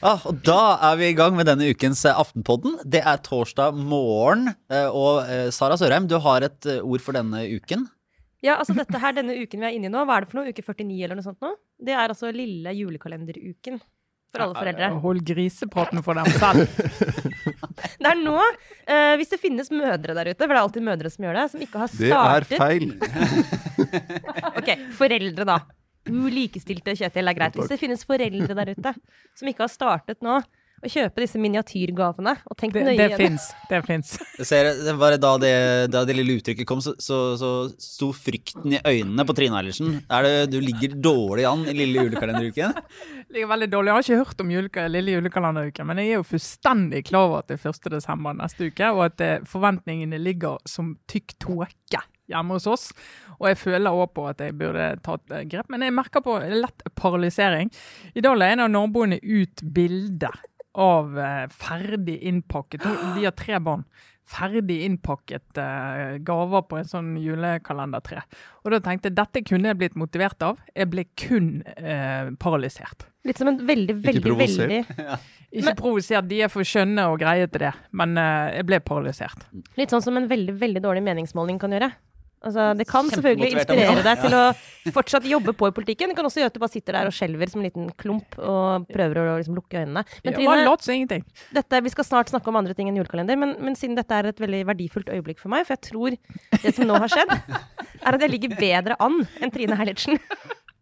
Ah, og da er vi i gang med denne ukens eh, Aftenpodden. Det er torsdag morgen. eh, Og eh, Sara Sørheim, du har et ord for denne uken. Ja, altså dette her, denne uken vi er inne i nå, hva er det for noe? Uke 49 eller noe sånt nå? Det er altså lille julekalenderuken for alle foreldre. Hold grisepraten for dem selv. Det er nå, uh, hvis det finnes mødre der ute, for det er alltid mødre som gjør det, som ikke har startet Det er feil. Ok, foreldre da. Ulikestilte Kjetil er greit. Hvis det finnes foreldre der ute som ikke har startet nå å kjøpe disse miniatyrgavene, og tenk Det, nøye det fins. Det fins. Var da det, da det lille uttrykket kom, så, så, så sto frykten i øynene på Trine Eilertsen. Er du ligger dårlig an i lille julekalenderuken? Ligger veldig dårlig. Jeg har ikke hørt om juleka, lille julekalenderuken, men jeg er jo fullstendig klar over at det er 1. desember neste uke, og at eh, forventningene ligger som tykk tåke hjemme hos oss. Og jeg føler også på at jeg burde tatt eh, grep, men jeg merker på lett paralysering. I dag la en av naboene ut bilde av eh, ferdig innpakket De har tre barn. Ferdig innpakket eh, gaver på en sånn julekalendertre. Og da tenkte jeg dette kunne jeg blitt motivert av. Jeg ble kun eh, paralysert. Litt som en veldig, veldig, provosert. veldig Ikke provosert, de er for skjønne og greie til det, men eh, jeg ble paralysert. Litt sånn som en veldig, veldig dårlig meningsmåling kan gjøre. Altså, det kan selvfølgelig inspirere deg til å fortsatt jobbe på i politikken. Det kan også gjøre at du bare sitter der og skjelver som en liten klump og prøver å liksom lukke øynene. Men Trine, dette, vi skal snart snakke om andre ting enn julekalender, men, men siden dette er et veldig verdifullt øyeblikk for meg, for jeg tror det som nå har skjedd, er at jeg ligger bedre an enn Trine Herlitzen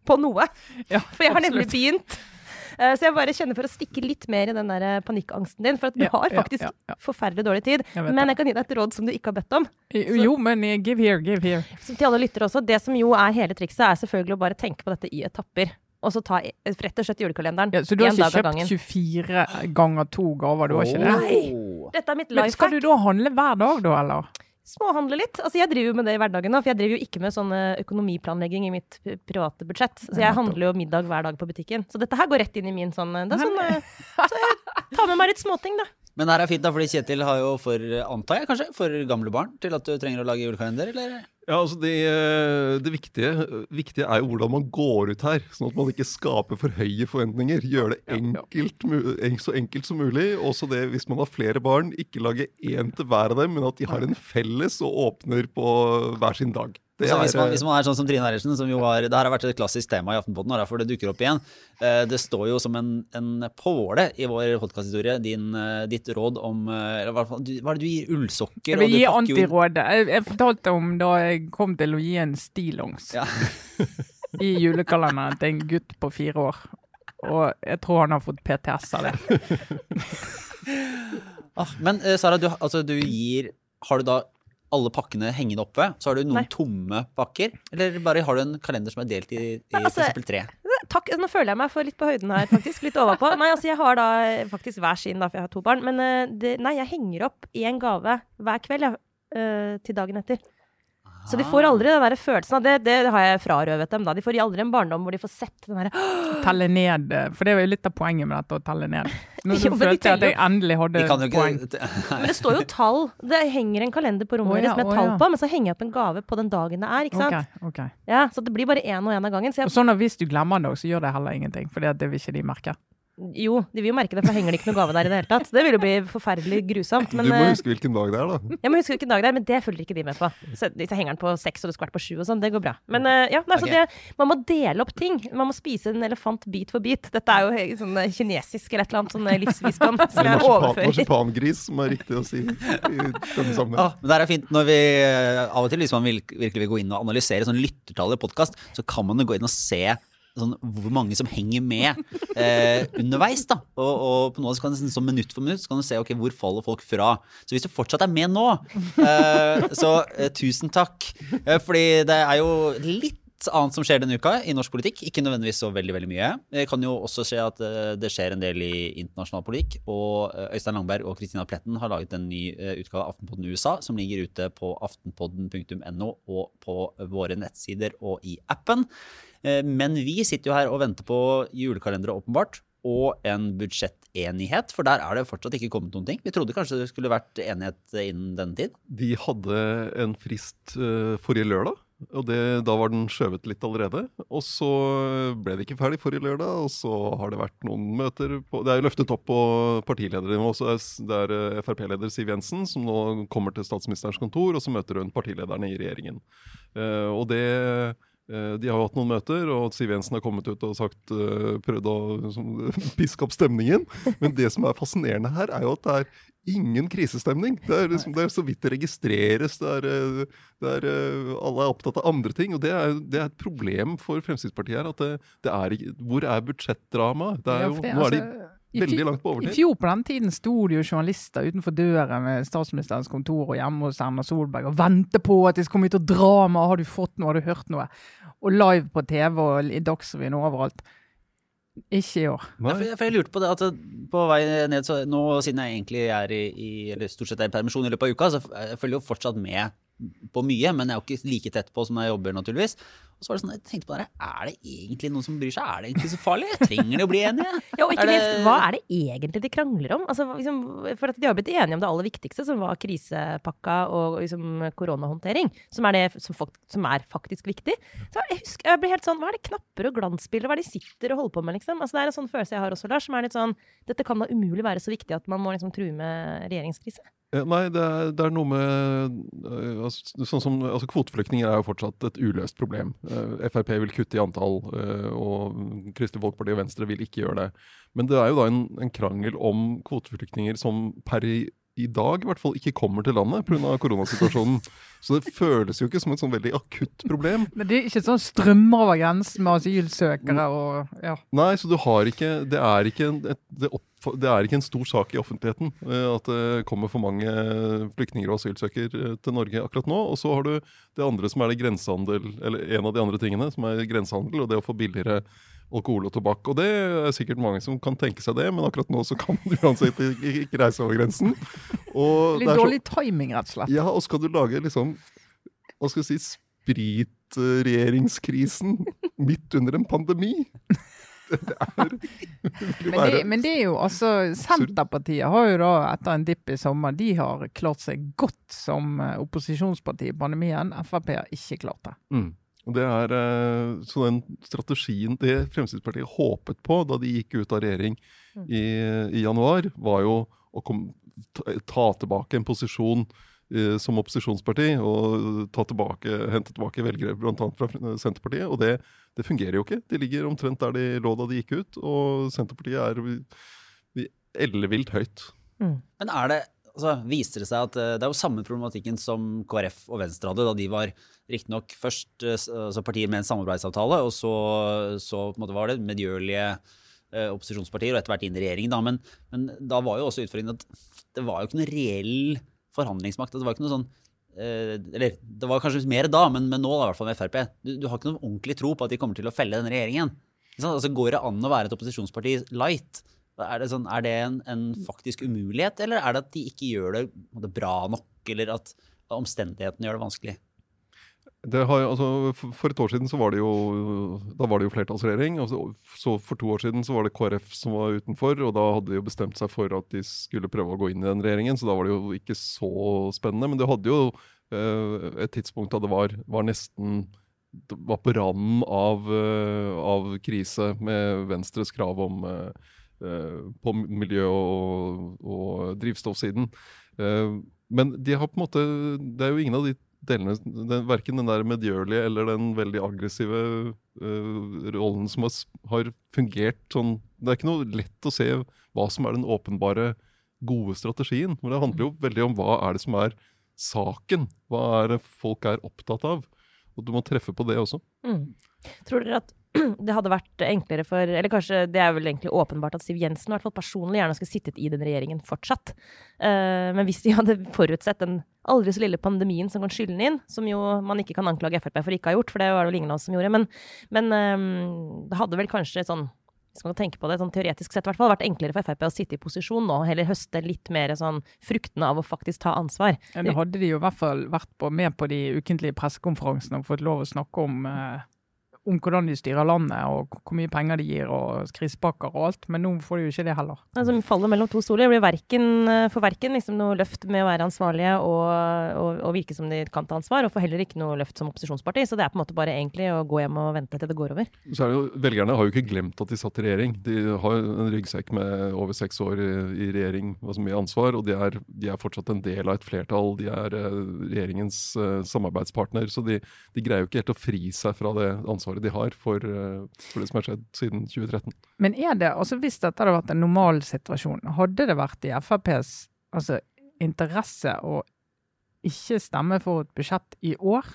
på noe. For jeg har nemlig begynt. Eh, Så jeg bare kjenner for å stikke litt mer i den der eh, panikkangsten din. For at du Ja, har faktisk ja, ja. forferdelig dårlig tid. Jeg Men jeg kan gi deg et råd som du ikke har bedt om. Jo, men give here, give here. Så til alle lyttere også, det som jo er hele trikset, er selvfølgelig å bare tenke på dette i etapper. Og så ta rett og slett julekalenderen Ja, så du har ikke kjøpt 24 ganger to gaver, du har ikke det? Nei. Dette er mitt Men skal du da handle hver dag, da, eller? Småhandle litt. Altså, jeg driver jo med det i hverdagen nå, for jeg driver jo ikke med sånn eh, økonomiplanlegging i mitt private budsjett. Så jeg handler jo middag hver dag på butikken. Så dette her går rett inn i min sånn, eh, det er sånn eh, Så jeg tar med meg litt småting, da. Men det her er fint, da, fordi Kjetil har jo for, antar jeg kanskje, for gamle barn til at du trenger å lage julekalender, eller? Ja, altså det, eh, det viktige, viktige er jo hvordan man går ut her, sånn at man ikke skaper for høye forventninger. Gjør det enkelt, så enkelt som mulig. Også det hvis man har flere barn, ikke lage én til hver av dem, men at de har en felles og åpner på hver sin dag. Det Så hvis, man, er, hvis man er sånn som Trine Eilertsen, som jo har Det her har vært et klassisk tema i Aftenposten, og derfor det dukker opp igjen. Eh, Det står jo som en, en påle i vår podkasthistorie, ditt råd om eh, eller hva, hva er det du gir? Ullsokker? Jeg vil gi antirådet. antiråd. Jeg, jeg fortalte om da jeg kom til å gi en stillongs Ja. i julekalenderen til en gutt på fire år. Og jeg tror han har fått PTS av det. Ah, men eh, Sara, du, altså, du gir Har du da alle pakkene hengende oppe? Så har du noen Nei. tomme pakker? Eller bare har du en kalender som er delt i, i Nei, altså, f.eks. tre? Takk, nå føler jeg meg for litt på høyden her, faktisk. Litt overpå. Nei, altså, jeg har da faktisk hver sin, da, for jeg har to barn. Men eh, det, nei, jeg henger opp én gave hver kveld, jeg, eh, til dagen etter. Så de får aldri den der følelsen av det. Det har jeg frarøvet dem, da. De får aldri en barndom hvor de får sett den derre Telle ned. eh, For det var jo litt av poenget med dette, å telle ned. Nå Jo, følte jeg at jeg endelig hadde De poeng. Men det står jo tall. Det henger en kalender på rommet oh, ja, deres med oh, tall ja. på, men så henger jeg opp en gave på den dagen det er. ikke sant? Ok, ok. Ja, Så det blir bare én og én av gangen. Så Og sånn at hvis du glemmer det, så gjør det heller ingenting. For det vil ikke de merke. Jo, de vil jo merke det, for henger det ikke noe gave der i det hele tatt. Det vil jo bli forferdelig grusomt. Men du må eh, huske hvilken dag det er, da. jeg må huske hvilken dag det er, men det følger ikke de med på. Så hvis jeg henger den på seks og det skulle vært på sju og sånn, det går bra. Men eh, ja, nei, så det, man må dele opp ting. Man må spise en elefant bit for bit. Dette er jo sånn eh, kinesisk eller et eller annet sånn livsvisdom som jeg overfører. marsipangris, som er riktig å si i denne sammenheng. Ah, men det er fint når vi av og til, hvis man vil, virkelig vil gå inn og analysere sånn lyttertall i podkast, så kan man jo gå inn og se sånn, hvor mange som henger med eh, underveis. da. Og, og på noe så kan du, sånn minutt for minutt så kan du se ok, hvor faller folk fra. Så hvis du fortsatt er med nå, eh, så eh, tusen takk. Eh, fordi det er jo litt annet som skjer denne uka i norsk politikk. Ikke nødvendigvis så veldig veldig mye. Det kan jo også skje at eh, det skjer en del i internasjonal politikk. Og eh, Øystein Langberg og Kristina Pletten har laget en ny eh, utgave av Aftenpodden USA, som ligger ute på aftenpodden.no og på våre nettsider og i appen. Eh, Men vi sitter jo her og venter på julekalendere, åpenbart. og en budsjettenighet, for der er det fortsatt ikke kommet noen ting. Vi trodde kanskje det skulle vært enighet innen denne tid. De hadde en frist uh, forrige lørdag, og det, da var den skjøvet litt allerede. Og så ble det ikke ferdig forrige lørdag, og så har det vært noen møter på Det er jo løftet opp på partiledernivå. Det er uh, Frp-leder Siv Jensen som nå kommer til statsministerens kontor, og så møter hun partilederne i regjeringen. Og det Eh, de har jo hatt noen møter, og Siv Jensen har kommet ut og sagt, eh, prøvd å piske opp stemningen. Men det som er fascinerende her, er jo at det er ingen krisestemning. Det er, liksom, det er så vidt det registreres. Det er, eh, det er, alle er opptatt av andre ting. Og det er, det er et problem for Fremskrittspartiet her. at det, er Hvor er budsjettdramaet? Nå er de altså, Veldig langt på overtid. I fjor på den tiden sto det jo journalister utenfor døren ved statsministerens kontor og hjemme hos Erna Solberg og ventet på at de skulle komme ut og drama. Har du fått noe, har du hørt noe? Og live på TV og i Dagsrevyen og overalt. Ikke i år. Ja, for, for jeg lurte på det at på vei ned, så nå siden jeg egentlig er i, i eller stort sett er i permisjon i løpet av uka, så jeg følger jo fortsatt med på mye, men jeg er jo ikke like tett på som jeg jobber, naturligvis. Og så var det sånn, jeg tenkte på det, Er det egentlig noen som bryr seg? Er det egentlig så farlig? Trenger de å bli enige? ja, og ikke det... minst, Hva er det egentlig de krangler om? Altså, liksom, for at De har blitt enige om det aller viktigste, som var krisepakka og liksom, koronahåndtering. Som er det som, som, er faktisk viktig. Så jeg, husker, jeg blir helt sånn, Hva er det knapper og glansbilder? Hva er det de sitter og holder på med? liksom? Altså, det er en sånn følelse jeg har også, Lars, som er litt sånn Dette kan da umulig være så viktig at man må liksom true med regjeringskrise. Nei, det er, det er, noe med eh, altså, sånn som, altså Kvoteflyktninger er jo fortsatt et uløst problem. Uh, Frp vil kutte i antall, og Kristelig Folkeparti og Venstre vil ikke gjøre det. Men det er jo da en, en krangel om kvoteflyktninger som per i, dag i hvert fall ikke kommer til landet pga. koronasituasjonen. Så det føles jo ikke som et sånn veldig akutt problem. Men det er ikke sånn strømmer over grensen med asylsøkere og ja. Nei, så du har ikke Det er ikke, et, det opp, det er ikke en stor sak i offentligheten eh, at det kommer for mange flyktninger og asylsøkere eh, til Norge akkurat nå. Og så har du det andre som er det grensehandel, eller en av de andre tingene, som er grensehandel, og det å få billigere alkohol og tobakk. Og det er sikkert mange som kan tenke seg det, men akkurat nå så kan du uansett ikke reise over grensen. Og Litt dårlig timing, rett og slett. Ja, og skal du lage liksom Hva skal jeg si Spritregjeringskrisen midt under en pandemi? Det er, men, det, men det er jo altså Senterpartiet har jo da etter en dipp i sommer de har klart seg godt som eh, opposisjonsparti i pandemien. Frp har ikke klart det. Mm. Og det er, eh, så den strategien det Fremskrittspartiet håpet på da de gikk ut av regjering mm. i, i januar, var jo å kom, ta tilbake en posisjon eh, som opposisjonsparti og ta tilbake, hente tilbake velgere bl.a. fra Senterpartiet. Og det, det, fungerer jo ikke. De ligger omtrent der de lå da de gikk ut, og Senterpartiet er ellevilt høyt. Mm. Men er det altså, viser det seg at eh, det er jo samme problematikken som KrF og Venstre hadde da de var riktignok først eh, altså partier med en samarbeidsavtale, og så, så var det medgjørlige eh, opposisjonspartier, og etter hvert inn i regjeringen. Da. Men, men, da var jo også utfordringen at det var jo ikke noe reell forhandlingsmakt. Det var ikke noe sånn Eller det var kanskje mer da, men, men nå da, i hvert fall med Frp. Du, du, har ikke noen ordentlig tro på at de kommer til å felle denne regjeringen. Altså, går det an å være et opposisjonsparti light? Er det, sånn, er det en, en, faktisk umulighet, eller er det at de ikke gjør det, det bra nok, eller at omstendighetene gjør det vanskelig? Det har, altså, for et år siden så var det jo da var det jo flertallsregjering. Og så For to år siden så var det KrF som var utenfor, og da hadde de jo bestemt seg for at de skulle prøve å gå inn i den regjeringen, så da var det jo ikke så spennende. Men det hadde jo eh, et tidspunkt da det var, var nesten det var på randen av, uh, av, krise med Venstres krav om Eh, på miljø- og, og drivstoffsiden. Eh, men de har på en måte Det er jo ingen av de delene, den, verken den der medgjørlige eller den veldig aggressive uh, rollen som har, fungert sånn Det er ikke noe lett å se hva som er den åpenbare gode strategien. Men det handler jo veldig om hva er det som er saken. Hva er det folk er opptatt av? Og du må treffe på det også. Mm. Tror dere at det hadde vært enklere for Eller kanskje det er vel egentlig åpenbart at Siv Jensen i hvert fall personlig gjerne skulle sittet i den regjeringen fortsatt. Uh, men hvis de hadde forutsett den aldri så lille pandemien som kan skylde den inn, som jo man ikke kan anklage Frp for ikke å ha gjort, for det var det vel ingen av oss som gjorde, men, men uh, det hadde vel kanskje sånn hvis man kan tenke på det, sånn teoretisk sett, i hvert fall, vært enklere for Frp å sitte i posisjon nå, heller høste litt mer sånn fruktene av å faktisk ta ansvar. Ja, hadde de jo i hvert fall vært på, med på de ukentlige pressekonferansene og fått lov å snakke om eh, om hvordan de styrer landet og hvor mye penger de gir og krisepakker og alt, men nå får de jo ikke det heller. Altså, faller mellom to stoler. Det blir verken, for verken liksom, noe løft med å være ansvarlige og, og, og, virke som de kan ta ansvar, og får heller ikke noe løft som opposisjonsparti. Så det er på en måte bare egentlig å gå hjem og vente til det går over. Så er det jo, Velgerne har jo ikke glemt at de satt i regjering. De har en ryggsekk med over seks år i, i regjering, så mye ansvar, og de er, de er, fortsatt en del av et flertall. De er uh, regjeringens uh, samarbeidspartner, så de, de greier jo ikke helt å fri seg fra det ansvaret de har for, eh, for, det som har skjedd siden 2013. Men er det, altså hvis dette hadde vært en normal situasjon, hadde det vært i FrPs altså, interesse å ikke stemme for et budsjett i år?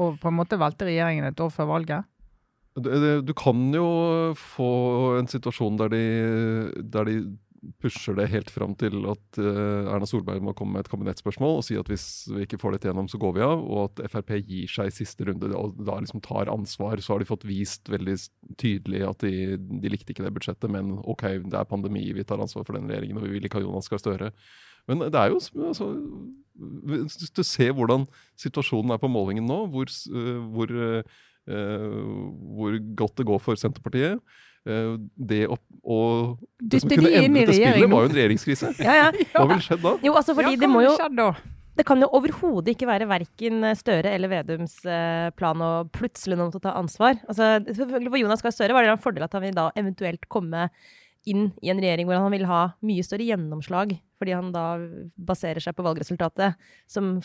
Og på en måte velte regjeringen et år før valget? Du kan jo få en situasjon der de, der de pusher det helt fram til at uh, Erna Solberg må komme med et kabinettspørsmål og si at hvis vi ikke får dette gjennom, så går vi av. Og at Frp gir seg i siste runde og da liksom tar ansvar. Så har de fått vist veldig tydelig at de, de likte ikke det budsjettet, men OK, det er pandemi, vi tar ansvar for den regjeringen, og vi vil ikke ha Jonas Gahr Støre. Men det er jo altså, Hvis du ser hvordan situasjonen er på målingen nå, hvor, hvor, uh, hvor godt det går for Senterpartiet Eh, det å, å Det som kunne endret det spillet, var jo en regjeringskrise. Ja, ja. Hva ville skjedd da? Jo, altså fordi ja, det må jo det kan jo overhodet ikke være verken Støre eller Vedums eh, plan å plutselig nå måtte ta ansvar. Altså, selvfølgelig For Jonas Gahr Støre var det en fordel at han vil da eventuelt komme inn i en regjering hvor han vil ha mye større gjennomslag, fordi han da baserer seg på valgresultatet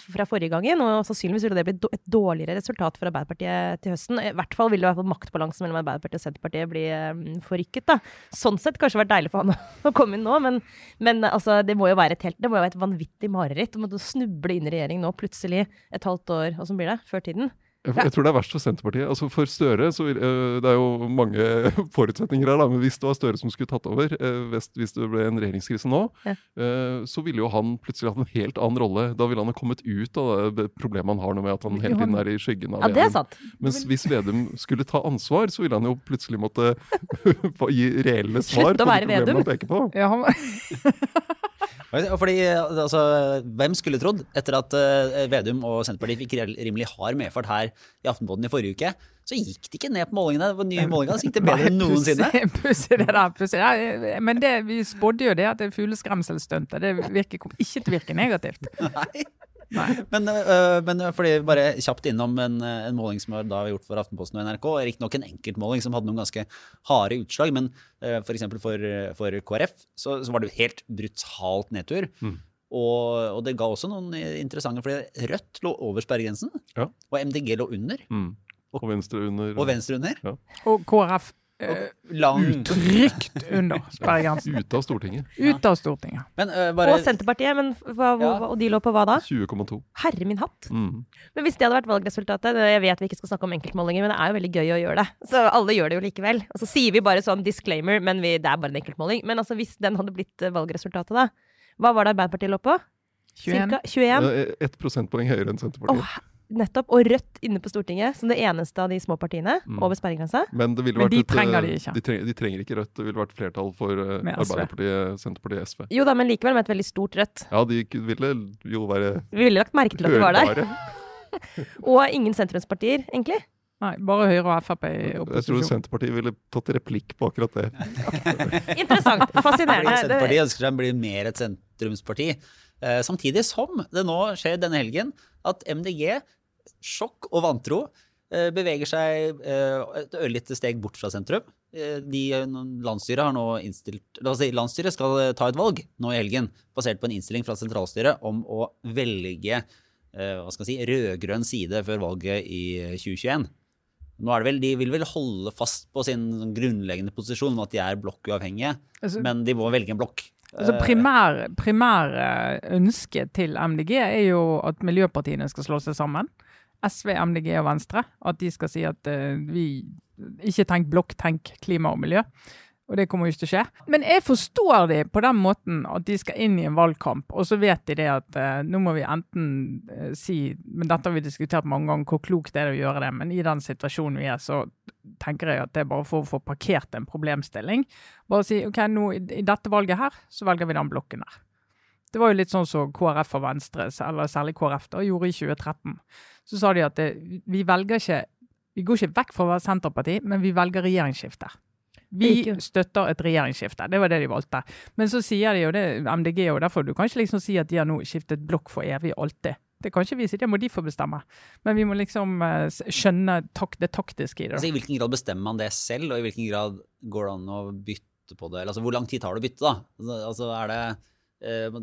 fra forrige gangen. Og sannsynligvis ville det bli et dårligere resultat for Arbeiderpartiet til høsten. I hvert fall ville maktbalansen mellom Arbeiderpartiet og Senterpartiet bli um, forrykket. da. Sånn sett kanskje vært deilig for han å komme inn nå, men, men altså, det må jo være et helt, det må jo være et vanvittig mareritt å snuble inn i regjering nå plutselig et halvt år, og så blir det, før tiden. Jeg, jeg, tror det er verst for Senterpartiet. Altså For Støre så vil, uh, Det er jo mange forutsetninger her, da, men hvis det var Støre som skulle tatt over, uh, hvis, hvis, det ble en regjeringskrise nå, ja. uh, så ville jo han plutselig hatt en helt annen rolle. Da ville han ha kommet ut av det problemet han har nå med at han hele tiden er i skyggen av ja, det sant. Mens hvis Vedum skulle ta ansvar, så ville han jo plutselig måtte gi reelle svar på de problemene han peker på. Ja, han Fordi, altså, Hvem skulle trodd, etter at uh, Vedum og Senterpartiet fikk rimelig hard medfart her i Aftenposten i forrige uke, så gikk det ikke ned på målingene. Det nye målingene så gikk det bedre enn noensinne. Pussig det der, pussig. Ja, men det, vi spådde jo det at det fugleskremselstuntet det virker, ikke til å virke negativt. Nei. Men, uh, men, fordi bare kjapt innom en, en måling som vi har gjort for Aftenposten og NRK. Riktignok en enkeltmåling som hadde noen ganske harde utslag, men uh, f.eks. For, for, for KrF så, så, var det jo helt brutalt nedtur. Mm. Og, og, det ga også noen interessante, fordi Rødt lå over sperregrensen, ja. og MDG lå under. Mm. Og, og, Venstre under. Og Venstre under. Ja. Og KrF Uh, Utrygt under sperregrensen. Ute av Stortinget. Ut av Stortinget. Men, uh, bare... Og Senterpartiet, men hva, ja. og de lå på hva da? 20,2. Herre min hatt. Mm. Men hvis det hadde vært valgresultatet Jeg vet vi ikke skal snakke om enkeltmålinger, men det er jo veldig gøy å gjøre det. Så alle gjør det jo likevel. Og så sier vi bare sånn disclaimer, men vi, det er bare en enkeltmåling. Men altså, hvis den hadde blitt eh, valgresultatet, da? Hva var det Arbeiderpartiet lå på? 21. Cirka 21? Ett prosentpoeng høyere enn Senterpartiet. Oh, Nettopp. Og Rødt inne på Stortinget som det eneste av de små partiene mm. over sperregrensa. Men, Men de et, trenger de ikke. De trenger, de trenger, ikke Rødt. Det ville vært flertall for uh, Arbeiderpartiet, Senterpartiet, SV. Jo da, men likevel med et veldig stort Rødt. Ja, de ville jo være Vi ville lagt merke til at de var der. og ingen sentrumspartier, egentlig. Nei, bare Høyre og Frp i opposisjon. Jeg tror Senterpartiet ville tatt replikk på akkurat det. Interessant. Fascinerende. Senterpartiet ønsker seg å bli mer et sentrumsparti. Uh, samtidig som det nå skjer denne helgen at MDG sjokk og vantro eh, beveger seg eh, et ørlite steg bort fra sentrum. Eh, de, landsstyret har nå innstilt si, Landsstyret skal ta et valg nå i helgen, basert på en innstilling fra sentralstyret om å velge hva skal si, rød-grønn side før valget i 2021. Nå er det vel, De vil vel holde fast på sin grunnleggende posisjon om at de er blokkuavhengige, altså, men de må velge en blokk. Altså primær, primær ønske til MDG er jo at miljøpartiene skal slå seg sammen. SV, MDG og Venstre. At de skal si at uh, vi ikke tenk blokk, tenk klima og miljø. Og det kommer jo ikke til å skje. Men jeg forstår de på den måten at de skal inn i en valgkamp, og så vet de det at uh, nå må vi enten uh, si Men dette har vi diskutert mange ganger, hvor klokt det er å gjøre det. Men i den situasjonen vi er, så tenker jeg at det er bare for å få parkert en problemstilling. Bare si OK, nå i, dette valget her, så velger vi den blokken der. Det var jo litt sånn som KrF og Venstre, eller særlig KrF, da, gjorde i 2013 så sa de at det, vi velger ikke Vi går ikke vekk fra å være Senterparti, men vi velger regjeringsskifte. Vi støtter et regjeringsskifte. Det var det de valgte. Men så sier de jo det, MDG, og derfor du kan ikke liksom si at de har nå skiftet blokk for evig og alltid. Det kan ikke vi si, det må de få bestemme. Men vi må liksom eh, skjønne tak det taktiske i det. Altså, I hvilken grad bestemmer man det selv, og i hvilken grad går det an å bytte på det? Eller, altså, hvor lang tid tar det å bytte, da? Altså, er det eh,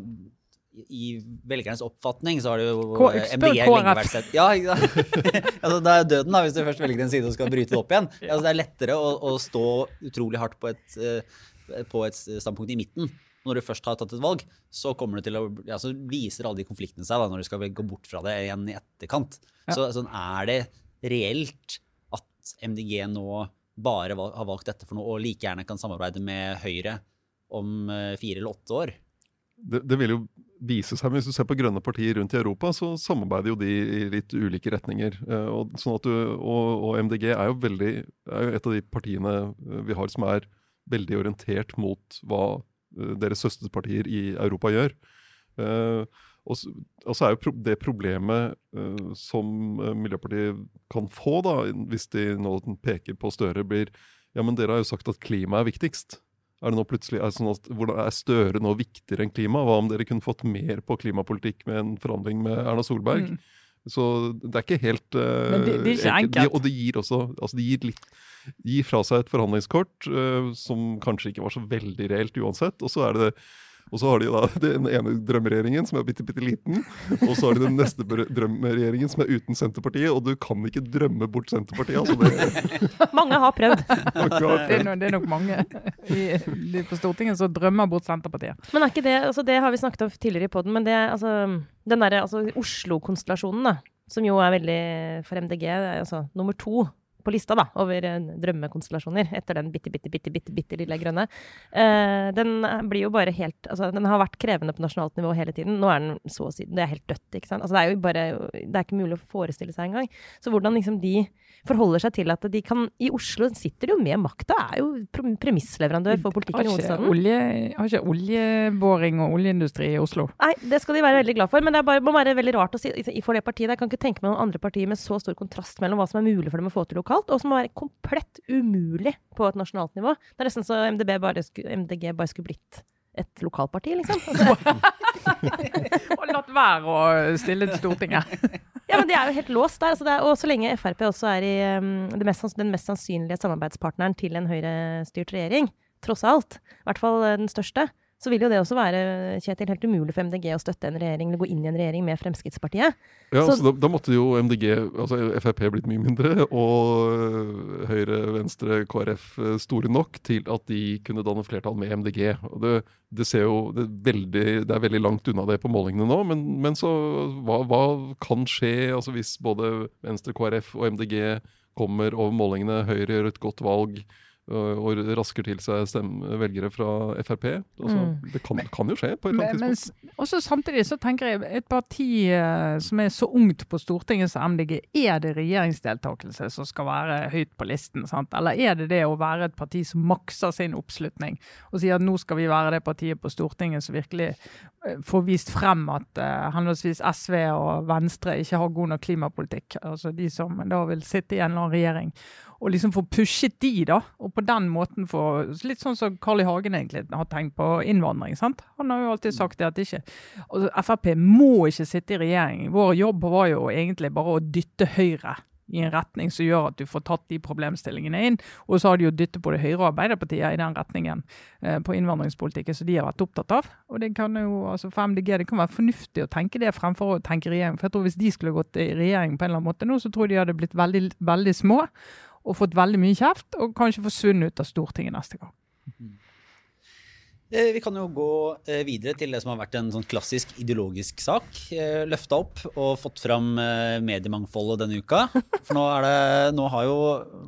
I velgernes oppfatning så har det jo K- eh, MDG lenge vært sett Ja, ikke sant? altså, det er døden da, hvis du først velger en side og skal bryte det opp igjen. Altså, det er lettere å, å stå utrolig hardt på et, eh, på et standpunkt i midten. Når du først har tatt et valg, så, kommer det til å, ja, så viser alle de konfliktene seg da, når du skal gå bort fra det igjen i etterkant. Ja. Så sånn, er det reelt at MDG nå bare valg, har valgt dette for noe, og like gjerne kan samarbeide med Høyre om eh, fire eller åtte år? Det, det vil jo vise seg, Hvis du ser på grønne partier rundt i Europa, så samarbeider jo de i litt ulike retninger. Eh, Og, sånn du, og, og MDG er jo, veldig, er jo et av de partiene eh, vi har som er veldig orientert mot hva eh, deres søsterpartier i Europa gjør. Og så og så er jo det problemet som Miljøpartiet kan få, da, hvis de nå peker på Støre, blir ja, men dere har jo sagt at klima er viktigst. Er det nå plutselig, er, sånn at, hvordan, er Støre nå viktigere enn klima? Hva om dere kunne fått mer på klimapolitikk med en forhandling med Erna Solberg? Mm. Så det er ikke helt uh, Men det- det er ikke enkelt. De, og det gir også altså det gir, litt, gir fra seg et forhandlingskort uh, som kanskje ikke var så veldig reelt uansett. Og så er det og så har de da den ene drømmeregjeringen som er bitte, bitte liten. Og så har de den neste drømmeregjeringen som er uten Senterpartiet. Og du kan ikke drømme bort Senterpartiet. altså det, Mange har prøvd. Det er, no, det er nok mange i, på Stortinget som drømmer bort Senterpartiet. Men er ikke det, altså det har vi snakket om tidligere i podden, men det, altså, den derre altså, Oslo-konstellasjonen, da, som jo er veldig for MDG, altså nummer to på lista da, over eh, drømmekonstellasjoner, etter den bitte, bitte, bitte, bitte, bitte lille grønne, eh, den blir jo bare helt Altså, den har vært krevende på nasjonalt nivå hele tiden. Nå er den så å si Det er helt dødt, ikke sant. Altså, det er jo bare Det er ikke mulig å forestille seg engang. Så hvordan liksom de forholder seg til at de kan I Oslo sitter de jo med makta, er jo premissleverandør for politikken i hovedstaden. olje, har ikke oljeboring og oljeindustri i Oslo? Nei, det skal de være veldig glad for, men det er bare, må være veldig rart å si for det partiet. Jeg kan ikke tenke meg noen andre partier med så stor kontrast mellom hva som er mulig for dem å få til lokalt, og som må være komplett umulig på et nasjonalt nivå. Det er nesten så MDB bare MDG bare skulle blitt et lokalparti, liksom. Altså, Og latt være å stille til Stortinget. ja, men de er jo helt låst der. Altså det er, og så lenge Frp også er i um, det mest, den mest sannsynlige samarbeidspartneren til en høyrestyrt regjering, tross alt, i hvert fall eh, den største, så vil jo det også være Kjetil, helt umulig for MDG å støtte en regjering eller gå inn i en regjering med Fremskrittspartiet. Ja, Så- så, da, da måtte jo MDG, altså Frp blitt mye mindre, og øh, Høyre, Venstre, KrF øh, store nok til at de kunne danne flertall med MDG. Og det, det ser jo det er, veldig, det er veldig langt unna det på målingene nå, men, men så hva, hva kan skje altså hvis både Venstre, KrF og MDG kommer over målingene, Høyre gjør et godt valg og rasker til seg velgere fra Frp? Altså, Mm. Det kan, kan jo skje på et eller annet tidspunkt. Men, også samtidig så tenker jeg et parti eh, som er så ungt på Stortinget som MDG, er det regjeringsdeltakelse som skal være høyt på listen? sant? Eller er det det å være et parti som makser sin oppslutning og sier at nå skal vi være det partiet på Stortinget som virkelig eh, får vist frem at uh, henholdsvis SV og Venstre ikke har god nok klimapolitikk? Altså de som da vil sitte i en eller annen regjering. Og liksom få pushet de, da. Og på den måten få Litt sånn som Carl I. Hagen egentlig har tenkt på innvandring. sant? Han har jo alltid sagt det at ikke altså, Frp må ikke sitte i regjering. Vår jobb var jo egentlig bare å dytte Høyre i en retning som gjør at du får tatt de problemstillingene inn. Og så har de jo dyttet både Høyre og Arbeiderpartiet i den retningen eh, på innvandringspolitikken som de har vært opptatt av. Og det kan jo, altså For MDG det kan være fornuftig å tenke det fremfor å tenke regjering. For jeg tror Hvis de skulle gått i regjering på en eller annen måte nå, så tror jeg de hadde blitt veldig, veldig små og fått veldig mye kjeft, og kanskje forsvunnet ut av Stortinget neste gang. Eh, Vi kan jo gå eh, videre til det som har vært en sånn klassisk ideologisk sak. eh, Løfta opp og fått fram mediemangfoldet denne uka. For nå er det Nå har jo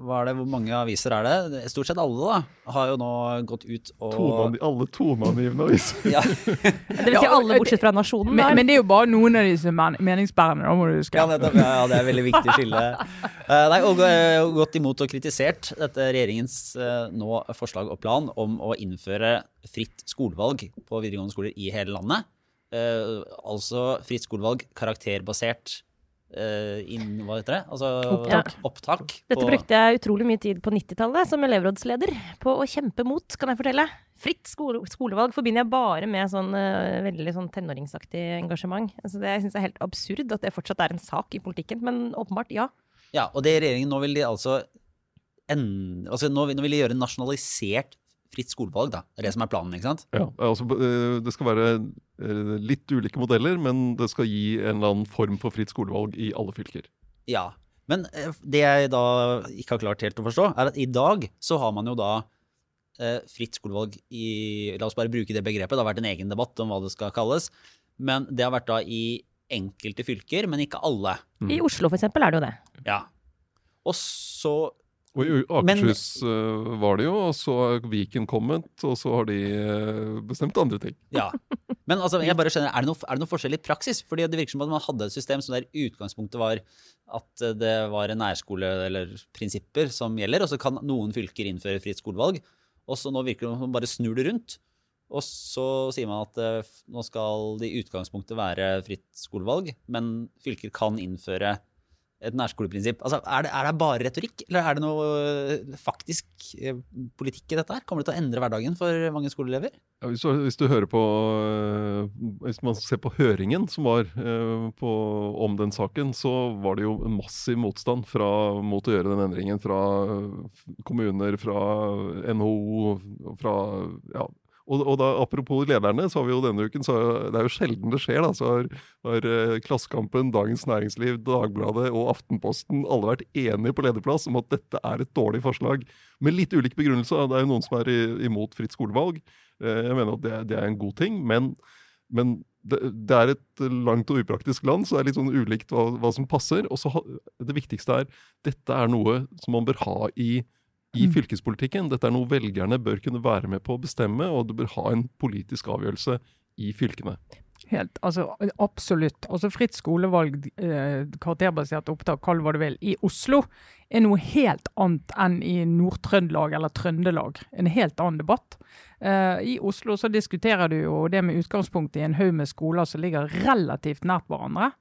hva er det, Hvor mange aviser er det? Stort sett alle, da. Har jo nå gått ut og Toneangi- alle toneangivende aviser. ja, Det vil si alle bortsett fra nasjonen. Men, men det er jo bare noen av disse men meningsbærende, da må du huske. ja, nettopp, ja, ja, det er veldig viktig skille. Eh, Nei, og gått imot og kritisert dette regjeringens nå forslag og plan om å innføre fritt skolevalg på videregående skoler i hele landet. Uh, altså fritt skolevalg karakterbasert uh, inn, hva heter det? Altså, Opptak. opptak Dette brukte jeg utrolig mye tid på 90-tallet som elevrådsleder på å kjempe mot, kan jeg fortelle. Fritt skole, skolevalg forbinder jeg bare med sånn uh, veldig sånn tenåringsaktig engasjement. Altså, det syns synes jeg er helt absurd at det fortsatt er en sak i politikken, men åpenbart ja. Ja, og det regjeringen nå vil de altså en, altså nå vil de gjøre nasjonalisert fritt skolevalg, da. Det er det som er planen, ikke sant? Ja, altså, eh, det skal være eh, litt ulike modeller, men det skal gi en eller annen form for fritt skolevalg i alle fylker. Ja. Men eh, det jeg da ikke har klart helt å forstå, er at i dag så har man jo da eh, fritt skolevalg i La oss bare bruke det begrepet. Det har vært en egen debatt om hva det skal kalles. Men det har vært da i enkelte fylker, men ikke alle. Mm. I Oslo for eksempel er det jo det. Ja. Og så Og i Akershus Men, var det jo, og så har Viken kommet, og så har de eh, bestemt andre ting. Ja. Men altså, jeg bare skjønner, er det, noe, er det noe forskjell i praksis? Fordi det virker som at man hadde et system som der utgangspunktet var at eh, det var en nærskole eller prinsipper som gjelder, og så kan noen fylker innføre fritt skolevalg. Og så nå virker det som man bare snur det rundt. Og så sier man at eh, nå skal det i utgangspunktet være fritt skolevalg, men fylker kan innføre et nærskoleprinsipp. Altså, er, det, er det bare retorikk, eller er det noe eh, faktisk eh, politikk i dette her? Kommer det til å endre hverdagen for mange skoleelever? Ja, hvis, hvis du hører på eh, Hvis man ser på høringen som var på, om den saken, så var det jo massiv motstand fra, mot å gjøre den endringen fra kommuner, fra NHO, fra ja. Og, og da, apropos lederne, så har vi jo denne uken så Det er jo sjelden det skjer. da, så har, har eh, Klassekampen, Dagens Næringsliv, Dagbladet og Aftenposten alle vært enige på lederplass om at dette er et dårlig forslag. Med litt ulik begrunnelse. Det er jo noen som er imot fritt skolevalg. Eh, Jeg mener at det, det er en god ting, men, men det, det er et langt og upraktisk land, så det er litt sånn ulikt hva, hva som passer. Og så det viktigste er dette er noe som man bør ha i, i Mm. fylkespolitikken. Dette er noe velgerne bør kunne være med på å bestemme, og du bør ha en politisk avgjørelse i fylkene. Helt, altså Absolutt. Altså Fritt skolevalg, eh, karakterbasert opptak, kall hva du vil, i Oslo er noe helt annet enn i Nord-Trøndelag eller Trøndelag. En helt annen debatt. Eh, I Oslo så diskuterer du jo det med utgangspunkt i en haug med skoler som ligger relativt nært hverandre.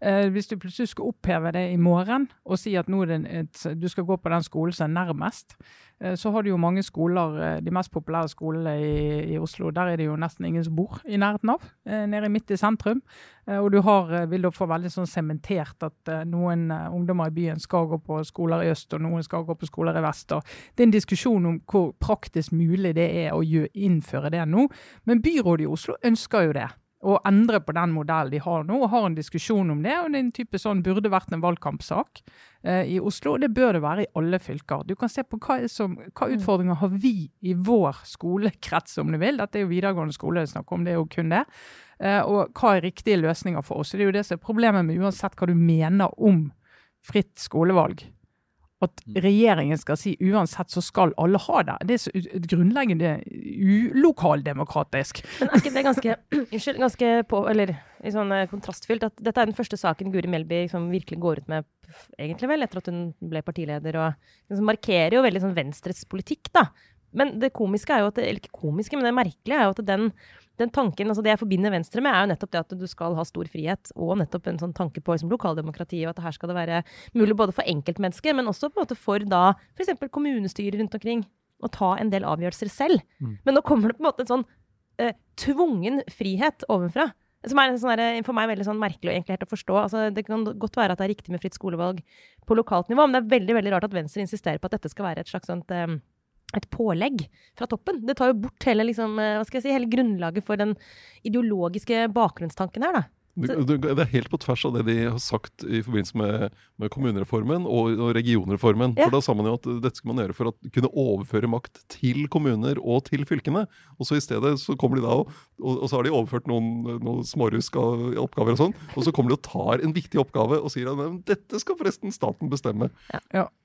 Eh, hvis du plutselig skal oppheve det i morgen og si at et, du skal gå på den skolen som er nærmest, eh, så har du jo mange skoler, eh, de mest populære skolene i, i Oslo, der er det jo nesten ingen som bor i nærheten av, nede midt i sentrum. Og du har, vil da få veldig sånn sementert at noen ungdommer i byen skal gå på skoler i øst, og noen skal gå på skoler i vest. og Det er en diskusjon om hvor praktisk mulig det er å innføre det nå. Men byrådet i Oslo ønsker jo det. Å endre på den modellen de har nå, og har en diskusjon om det. og det er en type sånn Burde vært en valgkampsak eh, i Oslo. og Det bør det være i alle fylker. Du kan se på hva, som, hva utfordringer har vi i vår skolekrets, om du vil. Dette er jo videregående skole det er snakk om, det er jo kun det. Eh, og hva er riktige løsninger for oss. Det er jo det som er problemet med uansett hva du mener om fritt skolevalg. At regjeringen skal si uansett så skal alle ha det. Det er så grunnleggende ulokaldemokratisk. Men er ikke det ganske, unnskyld, ganske på, eller i sånn eh, kontrastfylt at dette er den første saken Guri Melby liksom virkelig går ut med, egentlig vel, etter at hun ble partileder, og liksom markerer jo veldig sånn Venstres politikk, da. Men det komiske er jo at eller ikke komiske, men det merkelige er jo at den, den tanken, altså det jeg forbinder Venstre med, er jo nettopp det at du skal ha stor frihet, og nettopp en sånn tanke på liksom, lokaldemokrati, og at her skal det være mulig både for enkeltmennesker, men også på en måte for da f.eks. kommunestyrer rundt omkring å ta en del avgjørelser selv. Men nå kommer det på en måte en sånn eh, tvungen frihet ovenfra. Som er sånn der, for meg veldig sånn merkelig og egentlig helt å forstå. Altså, det kan godt være at det er riktig med fritt skolevalg på lokalt nivå, men det er veldig veldig rart at Venstre insisterer på at dette skal være et slags sånt eh, et pålegg fra toppen. Det tar jo bort hele, liksom, eh, si, hele grunnlaget for den ideologiske bakgrunnstanken her. da. Det, er helt på tvers av det de har sagt i forbindelse med, med kommunereformen og, og regionreformen. Ja. For Da sa man jo at dette skulle man gjøre for å kunne overføre makt til kommuner og til fylkene. Og så i stedet så kommer de da og, og, og så har de overført noen, noen småruska oppgaver og sånn. Og så kommer de og tar en viktig oppgave og sier at dette skal forresten staten bestemme.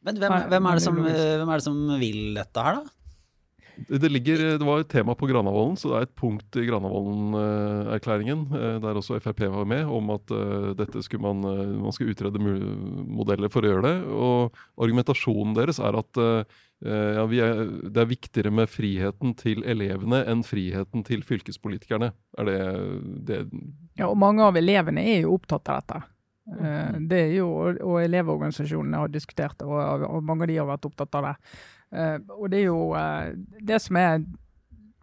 Men hvem, hvem, er er som, eh, hvem er det som vil dette her, da? Det, ligger, det var et tema på Granavolden, så det er et punkt i Granavolden-erklæringen, eh, der også Frp var med, om at eh, dette skulle man, eh, man skulle utrede modeller for å gjøre det. Og argumentasjonen deres er at eh, ja, vi er, det er viktigere med friheten til elevene enn friheten til fylkespolitikerne. Er det, det Ja, og mange av elevene er jo opptatt av dette. Eh, Det er jo, og- elevorganisasjonene har diskutert det, og, og mange av de har vært opptatt av det. Eh, Og det er jo uh, det som er